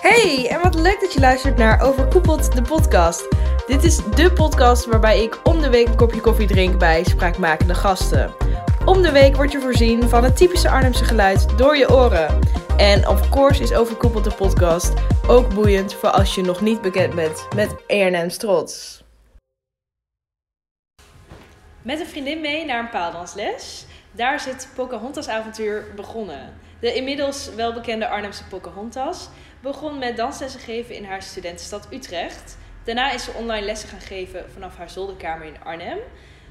Hey, en wat leuk dat je luistert naar Overkoepeld, de podcast. Dit is de podcast waarbij ik om de week een kopje koffie drink bij spraakmakende gasten. Om de week word je voorzien van het typische Arnhemse geluid door je oren. En of course is Overkoepeld de podcast ook boeiend voor als je nog niet bekend bent met Arnhem's trots. Met een vriendin mee naar een paaldansles. Daar zit Pocahontas avontuur begonnen. De inmiddels welbekende Arnhemse Pocahontas begon met danslessen geven in haar studentenstad Utrecht. Daarna is ze online lessen gaan geven vanaf haar zolderkamer in Arnhem.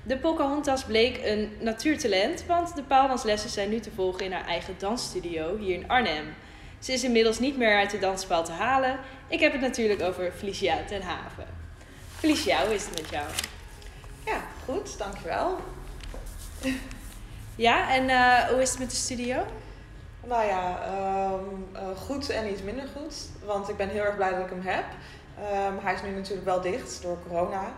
De Pocahontas bleek een natuurtalent, want de paaldanslessen zijn nu te volgen in haar eigen dansstudio hier in Arnhem. Ze is inmiddels niet meer uit de danspaal te halen. Ik heb het natuurlijk over Felicia ten Haven. Felicia, hoe is het met jou? Ja, goed, dankjewel. Ja, en uh, hoe is het met de studio? Nou ja, um, uh, goed en iets minder goed. Want ik ben heel erg blij dat ik hem heb. Um, hij is nu natuurlijk wel dicht door corona.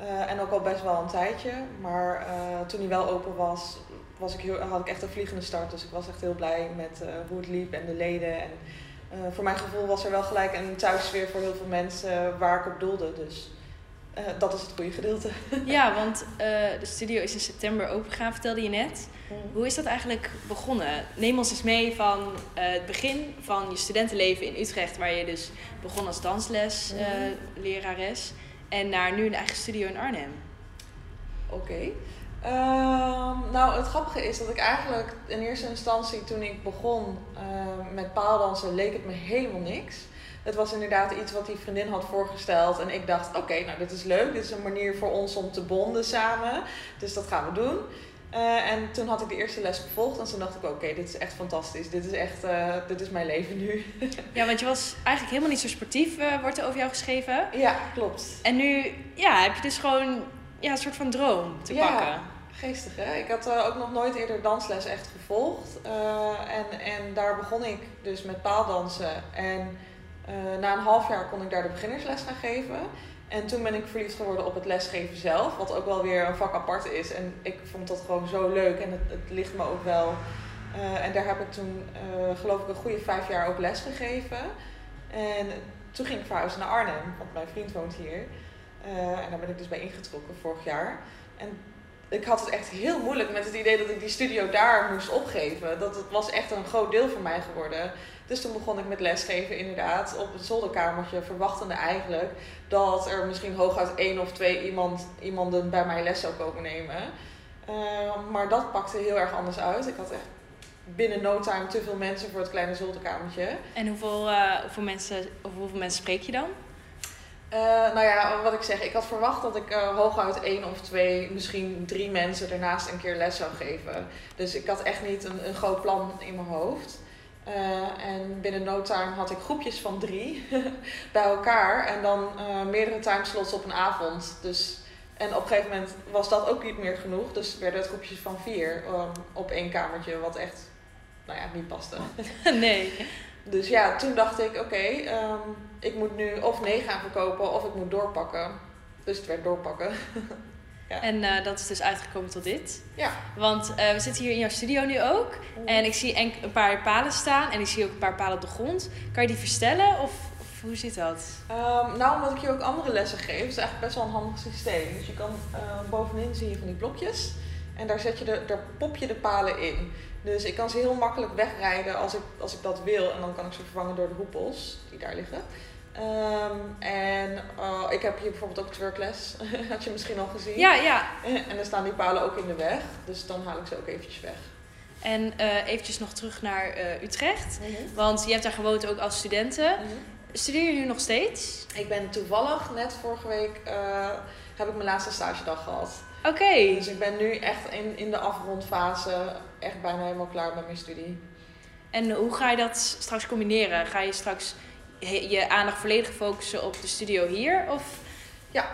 Uh, en ook al best wel een tijdje. Maar uh, toen hij wel open was, was ik heel, had ik echt een vliegende start. Dus ik was echt heel blij met hoe het liep en de leden. En voor mijn gevoel was er wel gelijk een thuissfeer voor heel veel mensen waar ik op doelde. Dus dat is het goede gedeelte. Ja, want de studio is in september opengegaan, vertelde je net. Hoe is dat eigenlijk begonnen? Neem ons eens mee van uh, het begin van je studentenleven in Utrecht, waar je dus begon als danslesslerares, uh, en naar nu een eigen studio in Arnhem. Oké. Okay. Uh, nou, het grappige is dat ik eigenlijk in eerste instantie, toen ik begon met paaldansen, leek het me helemaal niks. Het was inderdaad iets wat die vriendin had voorgesteld. En ik dacht, oké, okay, nou dit is leuk. Dit is een manier voor ons om te bonden samen. Dus dat gaan we doen. Uh, en toen had ik de eerste les gevolgd en toen dacht ik, oké, okay, dit is echt fantastisch. Dit is echt, uh, dit is mijn leven nu. ja, want je was eigenlijk helemaal niet zo sportief, uh, wordt er over jou geschreven. Ja, klopt. En nu ja, heb je dus gewoon ja, een soort van droom te ja, pakken. geestig hè. Ik had ook nog nooit eerder dansles echt gevolgd. en, en daar begon ik dus met paaldansen. En na een half jaar kon ik daar de beginnersles gaan geven. En toen ben ik verliefd geworden op het lesgeven zelf, wat ook wel weer een vak apart is. En ik vond dat gewoon zo leuk en het, het ligt me ook wel. Uh, en daar heb ik toen, uh, geloof ik, een goede vijf jaar ook les gegeven. En toen ging ik verhuizen naar Arnhem, want mijn vriend woont hier. En daar ben ik dus bij ingetrokken vorig jaar. En ik had het echt heel moeilijk met het idee dat ik die studio daar moest opgeven. Dat het was echt een groot deel van mij geworden. Dus toen begon ik met lesgeven inderdaad op het zolderkamertje, verwachtende eigenlijk dat er misschien hooguit één of twee iemand, iemanden bij mij les zou komen nemen. Uh, maar dat pakte heel erg anders uit. Ik had echt binnen no time te veel mensen voor het kleine zolderkamertje. En hoeveel, uh, hoeveel, mensen, hoeveel mensen spreek je dan? Uh, nou ja, wat ik zeg, ik had verwacht dat ik uh, hooguit één of twee, misschien drie mensen ernaast een keer les zou geven. Dus ik had echt niet een, een groot plan in mijn hoofd. Uh, en binnen no time had ik groepjes van drie bij elkaar. En dan meerdere timeslots op een avond. Dus, en op een gegeven moment was dat ook niet meer genoeg. Dus werden het groepjes van vier um, op één kamertje. Wat echt, nou ja, niet paste. nee. Dus ja, toen dacht ik, oké, okay, um, ik moet nu of nee gaan verkopen of ik moet doorpakken. Dus het werd doorpakken. Ja. En uh, dat is dus uitgekomen tot dit. Ja. Want uh, we zitten hier in jouw studio nu ook. Mm. En ik zie een paar palen staan. En ik zie ook een paar palen op de grond. Kan je die verstellen? Of, of hoe zit dat? Um, nou, omdat ik hier ook andere lessen geef. is eigenlijk best wel een handig systeem. Dus je kan uh, bovenin zie je van die blokjes. En daar, zet je de, daar pop je de palen in. Dus ik kan ze heel makkelijk wegrijden als ik, als ik dat wil. En dan kan ik ze vervangen door de hoepels die daar liggen. Um, en uh, ik heb hier bijvoorbeeld ook twerkles. Had je misschien al gezien. Ja, ja. En dan staan die palen ook in de weg. Dus dan haal ik ze ook eventjes weg. En uh, eventjes nog terug naar uh, Utrecht. Mm -hmm. Want je hebt daar gewoond ook als studenten. Mm -hmm. Studeer je nu nog steeds? Ik ben toevallig net vorige week heb ik mijn laatste stagedag gehad. Oké. Okay. Dus ik ben nu echt in, in de afrondfase echt bijna helemaal klaar met mijn studie. En hoe ga je dat straks combineren? Ga je straks je aandacht volledig focussen op de studio hier? Of? Ja,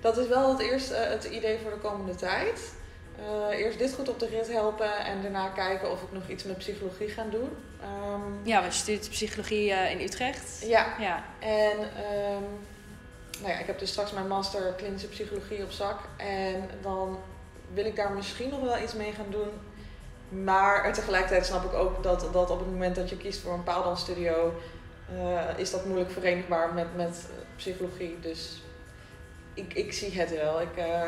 dat is wel het eerste uh, het idee voor de komende tijd. Uh, eerst dit goed op de rit helpen en daarna kijken of ik nog iets met psychologie ga doen. Um, ja, want je studeert psychologie uh, in Utrecht. Ja. ja. En um, nou ja, ik heb dus straks mijn master klinische psychologie op zak. En dan wil ik daar misschien nog wel iets mee gaan doen. Maar tegelijkertijd snap ik ook dat, dat op het moment dat je kiest voor een paaldansstudio eh, is dat moeilijk verenigbaar met, met psychologie. Dus ik, ik zie het wel. Ik eh,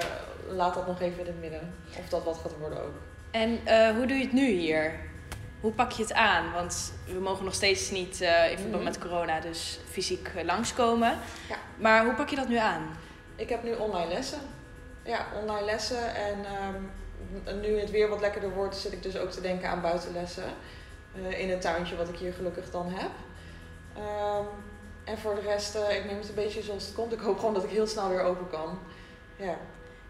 laat dat nog even in het midden. Of dat wat gaat worden ook. En eh, hoe doe je het nu hier? Hoe pak je het aan? Want we mogen nog steeds niet eh, in verband Mhm. met corona dus fysiek eh, langskomen. Ja. Maar hoe pak je dat nu aan? Ik heb nu online lessen. Ja, online lessen. En ehm, nu het weer wat lekkerder wordt, zit ik dus ook te denken aan buitenlessen. eh, in het tuintje wat ik hier gelukkig dan heb. Ehm, en voor de rest, eh, ik neem het een beetje zoals het komt. Ik hoop gewoon dat ik heel snel weer open kan. Ja.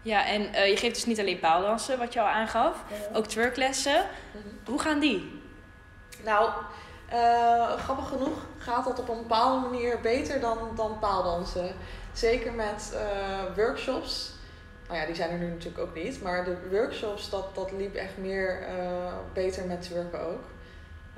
Ja, en eh, je geeft dus niet alleen paaldansen, wat je al aangaf. Ook twerklessen. Mhm. Hoe gaan die? Nou, eh, grappig genoeg gaat dat op een bepaalde manier beter dan, dan paaldansen. Zeker met workshops. Nou ja, die zijn er nu natuurlijk ook niet. Maar de workshops, dat, dat liep echt meer beter met twerken ook.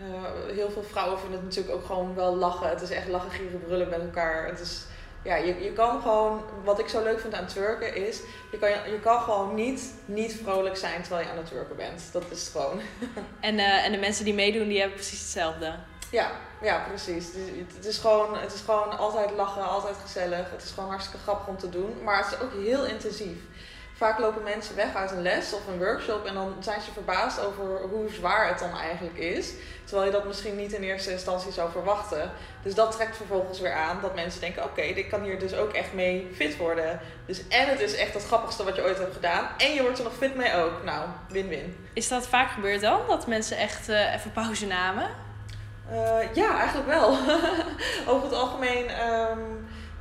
Eh, heel veel vrouwen vinden het natuurlijk ook gewoon wel lachen. Het is echt lachen, gieren, brullen met elkaar. Het is, ja, je, je kan gewoon, wat ik zo leuk vind aan twerken is, je kan, je kan gewoon niet, niet vrolijk zijn terwijl je aan het twerken bent. Dat is het gewoon. En, eh, en de mensen die meedoen, die hebben precies hetzelfde. Ja, ja, precies. Is, het, is gewoon, het is gewoon altijd lachen, altijd gezellig. Het is gewoon hartstikke grappig om te doen. Maar het is ook heel intensief. Vaak lopen mensen weg uit een les of een workshop en dan zijn ze verbaasd over hoe zwaar het dan eigenlijk is. Terwijl je dat misschien niet in eerste instantie zou verwachten. Dus dat trekt vervolgens weer aan dat mensen denken: oké, ik kan hier dus ook echt mee fit worden. Dus en het is echt het grappigste wat je ooit hebt gedaan. En je wordt er nog fit mee ook. Nou, win-win. Is dat vaak gebeurd dan? Dat mensen echt eh, even pauze namen? Eh, ja, eigenlijk wel. Over het algemeen ehm,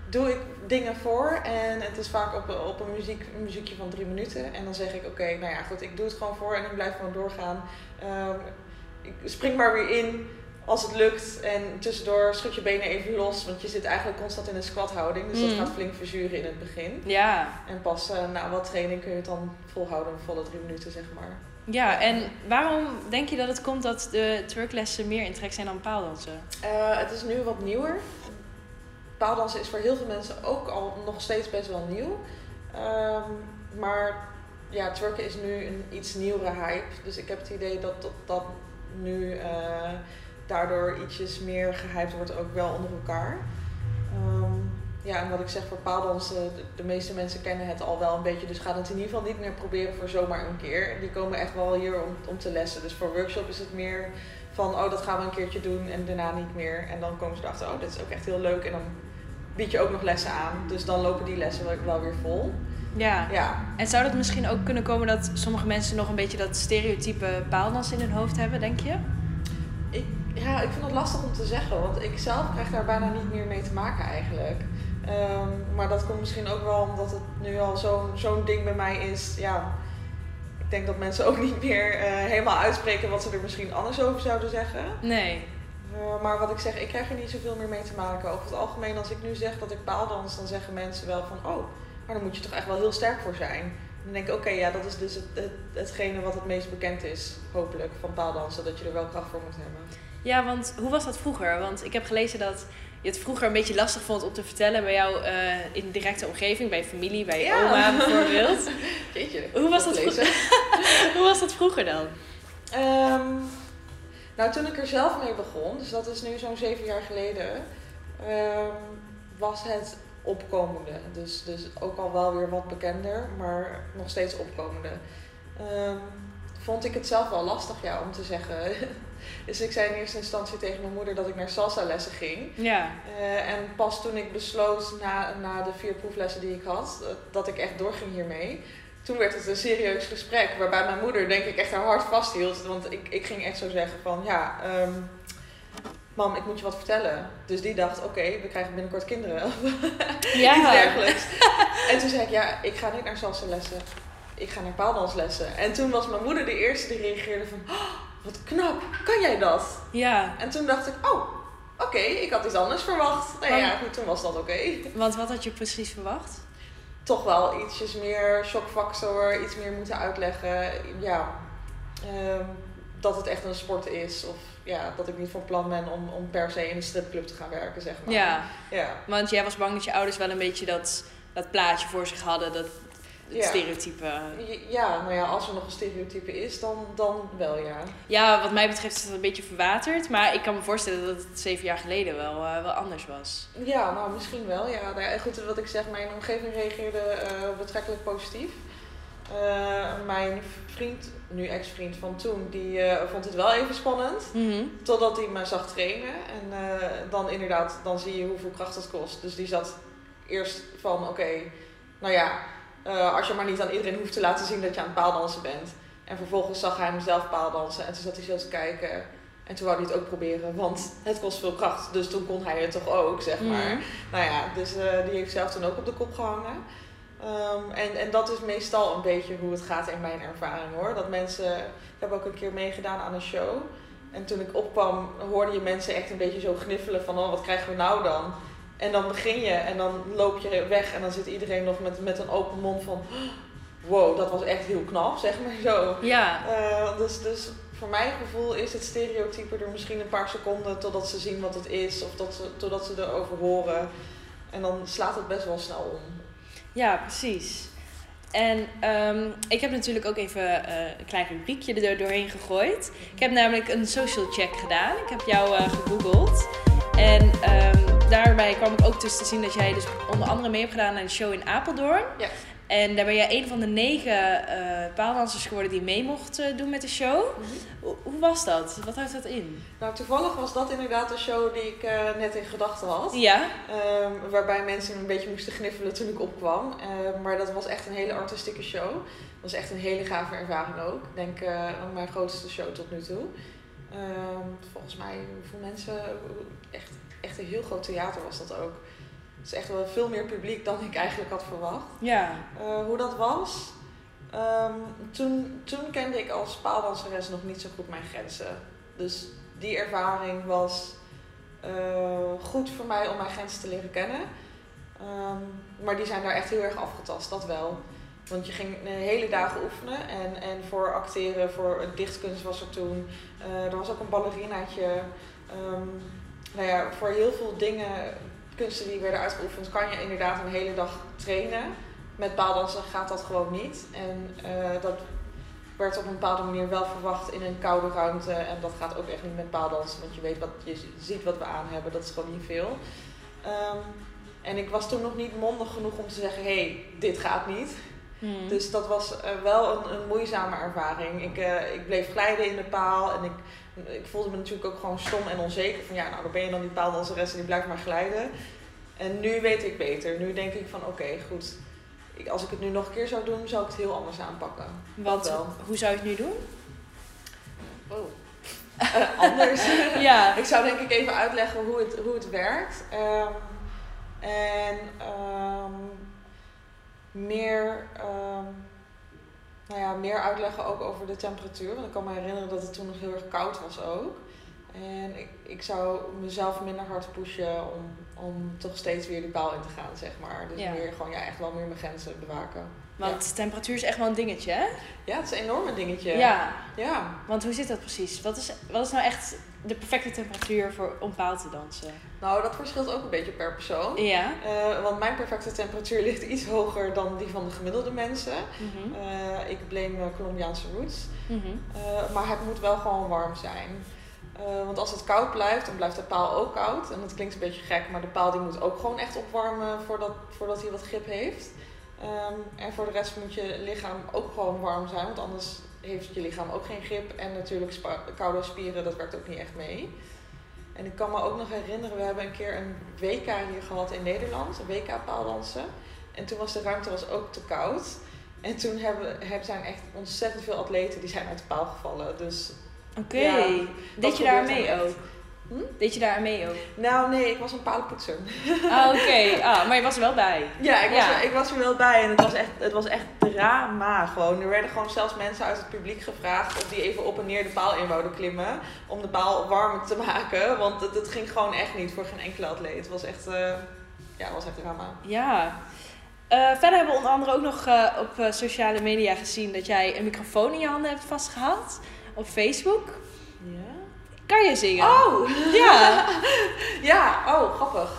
doe ik dingen voor en het is vaak op, op een, muziek, een muziekje van drie minuten. En dan zeg ik, oké, nou ja, goed, ik doe het gewoon voor en ik blijf gewoon doorgaan. Ehm, ik spring maar weer in als het lukt en tussendoor schud je benen even los, want je zit eigenlijk constant in een squathouding. Dus dat Mm. gaat flink verzuren in het begin. Ja. En pas eh, na wat training kun je het dan volhouden, volle drie minuten zeg maar. Ja, en waarom denk je dat het komt dat de twerklessen meer in trek zijn dan paaldansen? Eh, het is nu wat nieuwer. Paaldansen is voor heel veel mensen ook al nog steeds best wel nieuw. Ehm, maar ja, twerken is nu een iets nieuwere hype. Dus ik heb het idee dat dat, dat nu eh, daardoor ietsjes meer gehyped wordt, ook wel onder elkaar. Ehm, ja, en wat ik zeg voor paaldansen, de, meeste mensen kennen het al wel een beetje. Dus gaan het in ieder geval niet meer proberen voor zomaar een keer. Die komen echt wel hier om, om te lessen. Dus voor workshop is het meer van, oh dat gaan we een keertje doen en daarna niet meer. En dan komen ze erachter, oh dit is ook echt heel leuk. En dan bied je ook nog lessen aan. Dus dan lopen die lessen wel, weer vol. Ja. Ja, En zou dat misschien ook kunnen komen dat sommige mensen nog een beetje dat stereotype paaldans in hun hoofd hebben, denk je? ik, ja, ik vind het lastig om te zeggen. Want ik zelf krijg daar bijna niet meer mee te maken eigenlijk. Ehm, maar dat komt misschien ook wel omdat het nu al zo'n zo'n ding bij mij is. Ja, ik denk dat mensen ook niet meer eh, helemaal uitspreken wat ze er misschien anders over zouden zeggen. Nee. Eh, maar wat ik zeg, ik krijg er niet zoveel meer mee te maken. Over het algemeen, als ik nu zeg dat ik paaldans, dan zeggen mensen wel van, oh, maar dan moet je toch echt wel heel sterk voor zijn. Dan denk ik, oké, ja, dat is dus het, het, hetgene wat het meest bekend is, hopelijk, van paaldansen, dat je er wel kracht voor moet hebben. Ja, want hoe was dat vroeger? Want ik heb gelezen dat je het vroeger een beetje lastig vond om te vertellen bij jou eh, in de directe omgeving, bij je familie, bij je Ja. oma bijvoorbeeld. Jeetje, Hoe was dat lezen. Hoe was dat vroeger dan? Ehm, nou, toen ik er zelf mee begon, dus dat is nu zo'n zeven jaar geleden, ehm, was het opkomende. Dus, dus ook al wel weer wat bekender, maar nog steeds opkomende. Ehm, vond ik het zelf wel lastig ja, om te zeggen. dus ik zei in eerste instantie tegen mijn moeder dat ik naar salsa lessen ging. Ja. Eh, en pas toen ik besloot na, na de vier proeflessen die ik had, eh, dat ik echt doorging hiermee. Toen werd het een serieus gesprek waarbij mijn moeder denk ik echt haar hart vasthield. Want ik, ik ging echt zo zeggen van ja, ehm, mam ik moet je wat vertellen. Dus die dacht oké, we krijgen binnenkort kinderen. Of iets Ja. dergelijks. En toen zei ik ja, ik ga niet naar salsa lessen. Ik ga naar paaldanslessen. En toen was mijn moeder de eerste die reageerde van "Oh, wat knap, kan jij dat? Ja. En toen dacht ik, oh, oké, ik had iets anders verwacht. Nou ja, goed, toen was dat oké. Want wat had je precies verwacht? Toch wel ietsjes meer shockfactor, iets meer moeten uitleggen. Ja, ehm, dat het echt een sport is. Of ja, dat ik niet van plan ben om, om per se in een stripclub te gaan werken, zeg maar. Ja. Ja, Want jij was bang dat je ouders wel een beetje dat, dat plaatje voor zich hadden. Dat, Ja. stereotype. Ja, nou ja, als er nog een stereotype is, dan, dan wel ja. Ja, wat mij betreft is het een beetje verwaterd. Maar ik kan me voorstellen dat het zeven jaar geleden wel, eh, wel anders was. Ja, nou misschien wel. Ja, nou, goed, wat ik zeg, mijn omgeving reageerde eh, betrekkelijk positief. Eh, mijn vriend, nu ex-vriend van toen, die vond het wel even spannend. Mhm. Totdat hij me zag trainen. En dan inderdaad, dan zie je hoeveel kracht het kost. Dus die zat eerst van, oké, nou ja, eh, als je maar niet aan iedereen hoeft te laten zien dat je aan het paaldansen bent. En vervolgens zag hij mezelf paaldansen en toen zat hij zo te kijken. En toen wou hij het ook proberen, want het kost veel kracht. Dus toen kon hij het toch ook, zeg maar. Mhm. Nou ja, dus eh, die heeft zelf toen ook op de kop gehangen. Ehm, en, en dat is meestal een beetje hoe het gaat in mijn ervaring hoor. Dat mensen, ik heb ook een keer meegedaan aan een show. En toen ik opkwam, hoorde je mensen echt een beetje zo gniffelen van, oh, wat krijgen we nou dan? En dan begin je en dan loop je weg en dan zit iedereen nog met, met een open mond van, wow, dat was echt heel knap, zeg maar zo. Ja, Eh, dus, dus voor mijn gevoel is het stereotype er misschien een paar seconden totdat ze zien wat het is of dat ze, totdat ze erover horen. En dan slaat het best wel snel om. ja, precies. En ehm, ik heb natuurlijk ook even eh, een klein rubriekje er doorheen gegooid. Ik heb namelijk een social check gedaan. Ik heb jou eh, gegoogeld. En ehm, daarbij kwam ik ook dus te zien dat jij dus onder andere mee hebt gedaan aan een show in Apeldoorn. Ja. En daar ben jij een van de negen eh paaldansers geworden die mee mocht eh, doen met de show. Hoe, hoe was dat? Wat houdt dat in? Nou, toevallig was dat inderdaad de show die ik eh, net in gedachten had. Ja? Ehm, waarbij mensen een beetje moesten gniffelen toen ik opkwam. Ehm, maar dat was echt een hele artistieke show. Dat was echt een hele gave ervaring ook. Ik denk mijn grootste show tot nu toe. Ehm, volgens mij, hoeveel mensen, echt, echt een heel groot theater was dat ook. Het is echt wel veel meer publiek dan ik eigenlijk had verwacht. Ja. Eh, hoe dat was. Ehm, toen, toen kende ik als paaldanseres nog niet zo goed mijn grenzen. Dus die ervaring was eh, goed voor mij om mijn grenzen te leren kennen. Ehm, maar die zijn daar echt heel erg afgetast, dat wel. Want je ging hele dagen oefenen en, en voor acteren, voor dichtkunst was er toen. Eh, er was ook een ballerinaatje. Ehm, nou ja, voor heel veel dingen, kunsten die werden uitgeoefend, kan je inderdaad een hele dag trainen. Met paaldansen gaat dat gewoon niet. En eh, dat werd op een bepaalde manier wel verwacht in een koude ruimte. En dat gaat ook echt niet met paaldansen, want je weet wat je ziet wat we aan hebben. Dat is gewoon niet veel. Ehm, en ik was toen nog niet mondig genoeg om te zeggen: hé, hey, dit gaat niet. Hmm. Dus dat was eh, wel een, een moeizame ervaring. Ik, eh, ik bleef glijden in de paal en ik, ik voelde me natuurlijk ook gewoon stom en onzeker. Van ja, nou dan ben je dan die paaldanseres en die blijft maar glijden. En nu weet ik beter. Nu denk ik van oké, goed. Ik, als ik het nu nog een keer zou doen, zou ik het heel anders aanpakken. Wel. hoe zou je het nu doen? Oh. Eh, anders. Ja. Ik zou denk ik even uitleggen hoe het, hoe het werkt. Ehm, en ehm, meer, ehm, nou ja, meer uitleggen ook over de temperatuur. Want ik kan me herinneren dat het toen nog heel erg koud was ook. En ik, ik zou mezelf minder hard pushen om, om toch steeds weer die paal in te gaan, zeg maar. Dus Ja. meer gewoon ja, echt wel meer mijn grenzen bewaken. Want temperatuur is echt wel een dingetje, hè? Ja, het is een enorme dingetje. Ja. Ja. Want hoe zit dat precies? Wat is, wat is nou echt de perfecte temperatuur voor, om paal te dansen? Nou, dat verschilt ook een beetje per persoon. Ja. Eh, want mijn perfecte temperatuur ligt iets hoger dan die van de gemiddelde mensen. Mhm. Eh, ik blame eh, Colombiaanse roots. Mhm. Maar het moet wel gewoon warm zijn. Eh, want als het koud blijft, dan blijft de paal ook koud. En dat klinkt een beetje gek, maar de paal die moet ook gewoon echt opwarmen voordat, voordat hij wat grip heeft. Ehm, en voor de rest moet je lichaam ook gewoon warm zijn, want anders heeft je lichaam ook geen grip. En natuurlijk koude spieren, dat werkt ook niet echt mee. En ik kan me ook nog herinneren, we hebben een keer een WK hier gehad in Nederland, een WK paaldansen. En toen was de ruimte was ook te koud. En toen hebben, hebben zijn echt ontzettend veel atleten die zijn uit de paal gevallen. Dus Oké. Ja, Deed je daar mee ook? Hm? Deed je daar mee ook? nou nee, ik was een palenpoetser. Ah, oké. Ah, maar je was er wel bij. Ja, ik was. Er, ik was er wel bij en het was, echt, het was echt drama gewoon. Er werden gewoon zelfs mensen uit het publiek gevraagd of die even op en neer de paal in wouden klimmen. Om de paal warm te maken, want het, het ging gewoon echt niet voor geen enkele atleet. Het was echt, eh, ja, het was echt drama. Ja. Eh, verder hebben we onder andere ook nog eh, op sociale media gezien dat jij een microfoon in je handen hebt vastgehad. Op Facebook. Ja? Kan je zingen? Oh! Ja. Ja, oh, grappig.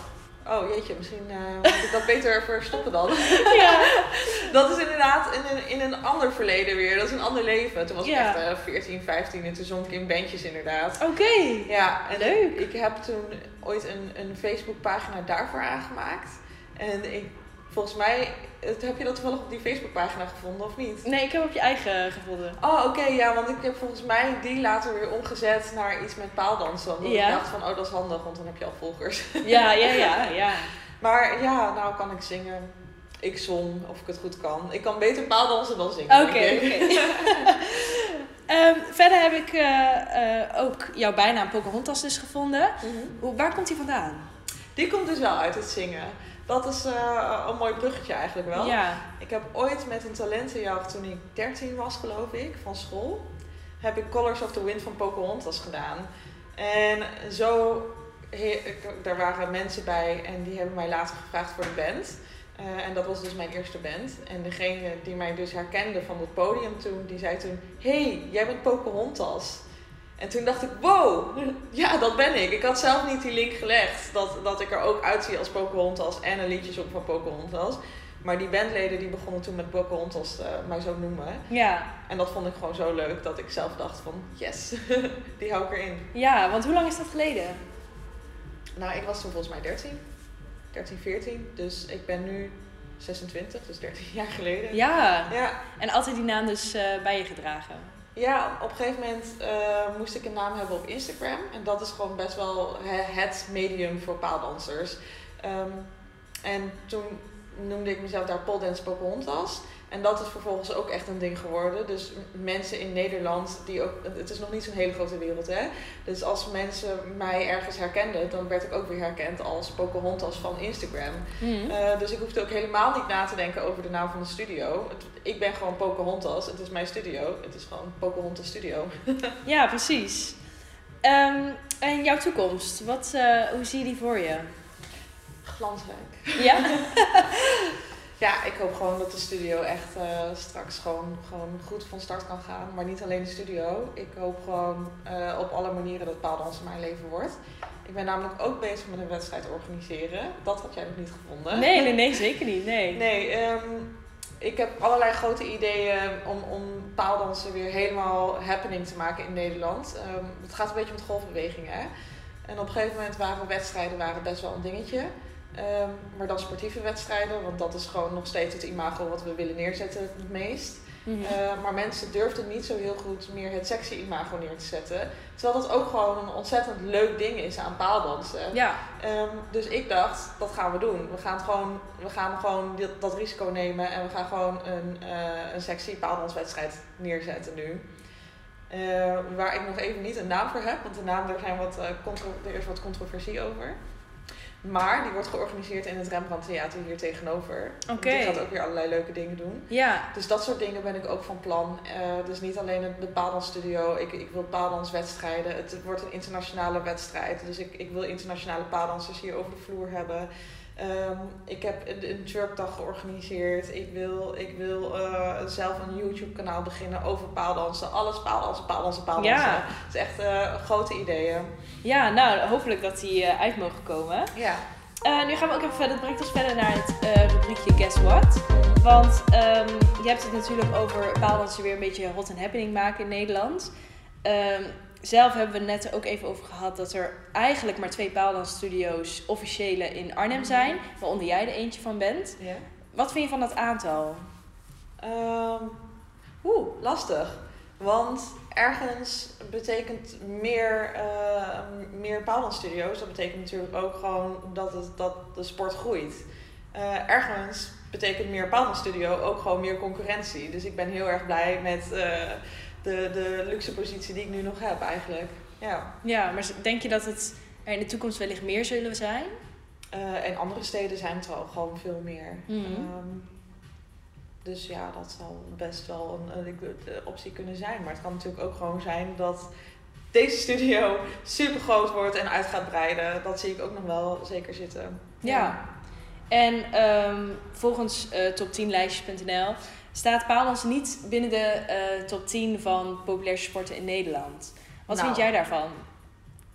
Oh jeetje, misschien eh, moet ik dat beter verstoppen dan. Ja. Dat is inderdaad in een, in een ander verleden weer. Dat is een ander leven. Toen was ik Ja. echt eh, 14, 15 en toen zong ik in bandjes inderdaad. Oké. Ja, en Leuk. Ik heb toen ooit een, een Facebookpagina daarvoor aangemaakt. En ik, volgens mij, heb je dat toevallig op die Facebookpagina gevonden of niet? Nee, ik heb op je eigen gevonden. Oh, oké, ja, want ik heb volgens mij die later weer omgezet naar iets met paaldansen. Omdat Ja. ik dacht van, oh, dat is handig, want dan heb je al volgers. Ja, ja, ja, ja. Maar ja, nou kan ik zingen. Ik zong, of ik het goed kan. Ik kan beter paaldansen dan zingen. Oké, oké. Ehm, verder heb ik eh, eh, ook jouw bijnaam Pocahontas dus gevonden. Hoe, waar komt die vandaan? Die komt dus wel uit het zingen. Dat is eh, een mooi bruggetje eigenlijk wel. Ja. Ik heb ooit met een talentenjacht toen ik 13 was, geloof ik, van school, heb ik Colors of the Wind van Pocahontas gedaan. En zo, he- daar waren mensen bij en die hebben mij later gevraagd voor de band. Eh, en dat was dus mijn eerste band. En degene die mij dus herkende van het podium toen, die zei toen, hey, jij bent Pocahontas. En toen dacht ik, wow, ja, dat ben ik. Ik had zelf niet die link gelegd dat, dat ik er ook uitzie als Pocahontas en een liedje zong van Pocahontas. Maar die bandleden die begonnen toen met Pocahontas eh mij zo noemen. Ja. En dat vond ik gewoon zo leuk dat ik zelf dacht van, yes, die hou ik erin. ja, want hoe lang is dat geleden? Nou, ik was toen volgens mij 13, 13, 14. Dus ik ben nu 26, dus 13 jaar geleden. Ja. Ja, En altijd die naam dus eh, bij je gedragen. Ja, op een gegeven moment eh, moest ik een naam hebben op Instagram. En dat is gewoon best wel he- het medium voor paaldansers. Ehm, en toen noemde ik mezelf daar Pole Dance Pocahontas. En dat is vervolgens ook echt een ding geworden. Dus mensen in Nederland, die ook, het is nog niet zo'n hele grote wereld hè. Dus als mensen mij ergens herkenden, dan werd ik ook weer herkend als Pocahontas van Instagram. Mhm. Eh, dus ik hoefde ook helemaal niet na te denken over de naam van de studio. Het, ik ben gewoon Pocahontas, het is mijn studio. Het is gewoon Pocahontas Studio. Ja, precies. Ehm, en jouw toekomst, wat, eh, hoe zie je die voor je? Glansrijk. Ja? Ik hoop gewoon dat de studio echt eh, straks gewoon, gewoon goed van start kan gaan. Maar niet alleen de studio. Ik hoop gewoon eh, op alle manieren dat paaldansen mijn leven wordt. Ik ben namelijk ook bezig met een wedstrijd organiseren. Dat had jij nog niet gevonden. Nee, nee, nee, zeker niet. Nee. Nee, ehm, ik heb allerlei grote ideeën om, om paaldansen weer helemaal happening te maken in Nederland. Ehm, het gaat een beetje met golfbewegingen. Hè? En op een gegeven moment waren wedstrijden waren best wel een dingetje. Ehm, maar dan sportieve wedstrijden, want dat is gewoon nog steeds het imago wat we willen neerzetten het meest. Mhm. Eh, maar mensen durfden niet zo heel goed meer het sexy imago neer te zetten. Terwijl dat ook gewoon een ontzettend leuk ding is aan paaldansen. ja. Ehm, dus ik dacht, dat gaan we doen. We gaan gewoon, we gaan gewoon dat risico nemen en we gaan gewoon een, eh, een sexy paaldanswedstrijd neerzetten nu. Waar ik nog even niet een naam voor heb, want de naam, daar, zijn wat, eh, er is wat controversie over. Maar die wordt georganiseerd in het Rembrandt Theater hier tegenover. Oké. Die gaat ook weer allerlei leuke dingen doen. Ja. Dus dat soort dingen ben ik ook van plan. Eh, dus niet alleen het- de paaldansstudio. Ik, ik wil paaldanswedstrijden. Het wordt een internationale wedstrijd. Dus ik, ik wil internationale paaldansers hier over de vloer hebben. Ehm, ik heb een, een twerkdag georganiseerd. Ik wil, ik wil eh, zelf een YouTube kanaal beginnen over paaldansen. Alles paaldansen, paaldansen, paaldansen. Ja. Het is echt eh, grote ideeën. Ja, nou, hopelijk dat die eh, uit mogen komen. Ja. Nu gaan we ook even verder, het brengt ons verder naar het rubriekje Guess What. Want ehm, je hebt het natuurlijk over paaldansen weer een beetje hot and happening maken in Nederland. Ehm, zelf hebben we het net ook even over gehad dat er eigenlijk maar twee paaldansstudio's officiële in Arnhem zijn. Waaronder jij er eentje van bent. ja. Wat vind je van dat aantal? Ehm, Oeh, lastig. Want ergens betekent meer, eh meer paaldansstudio's. Dat betekent natuurlijk ook gewoon dat, het, dat de sport groeit. Eh, ergens betekent meer paaldansstudio ook gewoon meer concurrentie. Dus ik ben heel erg blij met eh, de, de luxe positie die ik nu nog heb eigenlijk. Ja. Ja, maar denk je dat het er in de toekomst wellicht meer zullen zijn? Eh, en andere steden zijn het al gewoon veel meer. Mhm. Ehm, dus ja, dat zal best wel een, een, een optie kunnen zijn. Maar het kan natuurlijk ook gewoon zijn dat deze studio super groot wordt en uit gaat breiden. Dat zie ik ook nog wel zeker zitten. Ja. En ehm, volgens eh top10lijstjes.nl staat paaldansen niet binnen de eh, top 10 van populairste sporten in Nederland. Wat Nou. vind jij daarvan?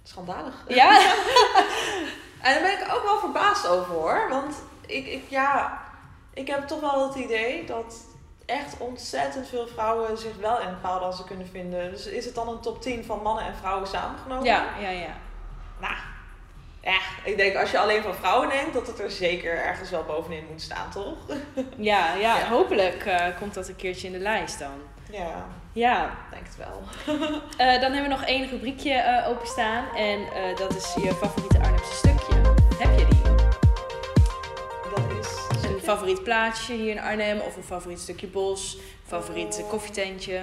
Schandalig. Ja? En daar ben ik ook wel verbaasd verbaasd over hoor. Want ik, ik, ja, ik heb toch wel het idee dat echt ontzettend veel vrouwen zich wel in paaldansen kunnen vinden. Dus is het dan een top 10 van mannen en vrouwen samengenomen? Ja, ja, ja. Nou, ja, ik denk als je alleen van vrouwen neemt, dat het er zeker ergens wel bovenin moet staan, toch? Ja, ja, Ja. hopelijk eh, komt dat een keertje in de lijst dan. Ja, Ja, denk het wel. Eh, dan hebben we nog één rubriekje eh, openstaan. En dat is je favoriete Arnhemse stukje. Heb je die? Dat is Een favoriet plaatsje hier in Arnhem? Of een favoriet stukje bos? Favoriet Eh. koffietentje?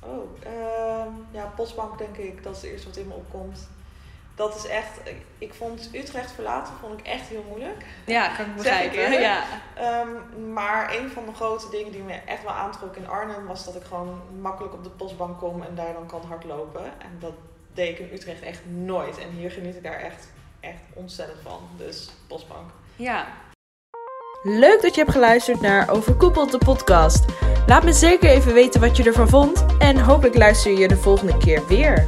Oh, ehm, ja, Postbank denk ik. Dat is het eerste wat in me opkomt. Dat is echt, ik, ik vond Utrecht verlaten vond ik echt heel moeilijk. Ja, kan ik begrijpen. ja. Ehm, maar een van de grote dingen die me echt wel aantrok in Arnhem was dat ik gewoon makkelijk op de postbank kom en daar dan kan hardlopen. En dat deed ik in Utrecht echt nooit. En hier geniet ik daar echt, echt ontzettend van. Dus postbank. ja. Leuk dat je hebt geluisterd naar Overkoepeld de podcast. Laat me zeker even weten wat je ervan vond en hopelijk luister je de volgende keer weer.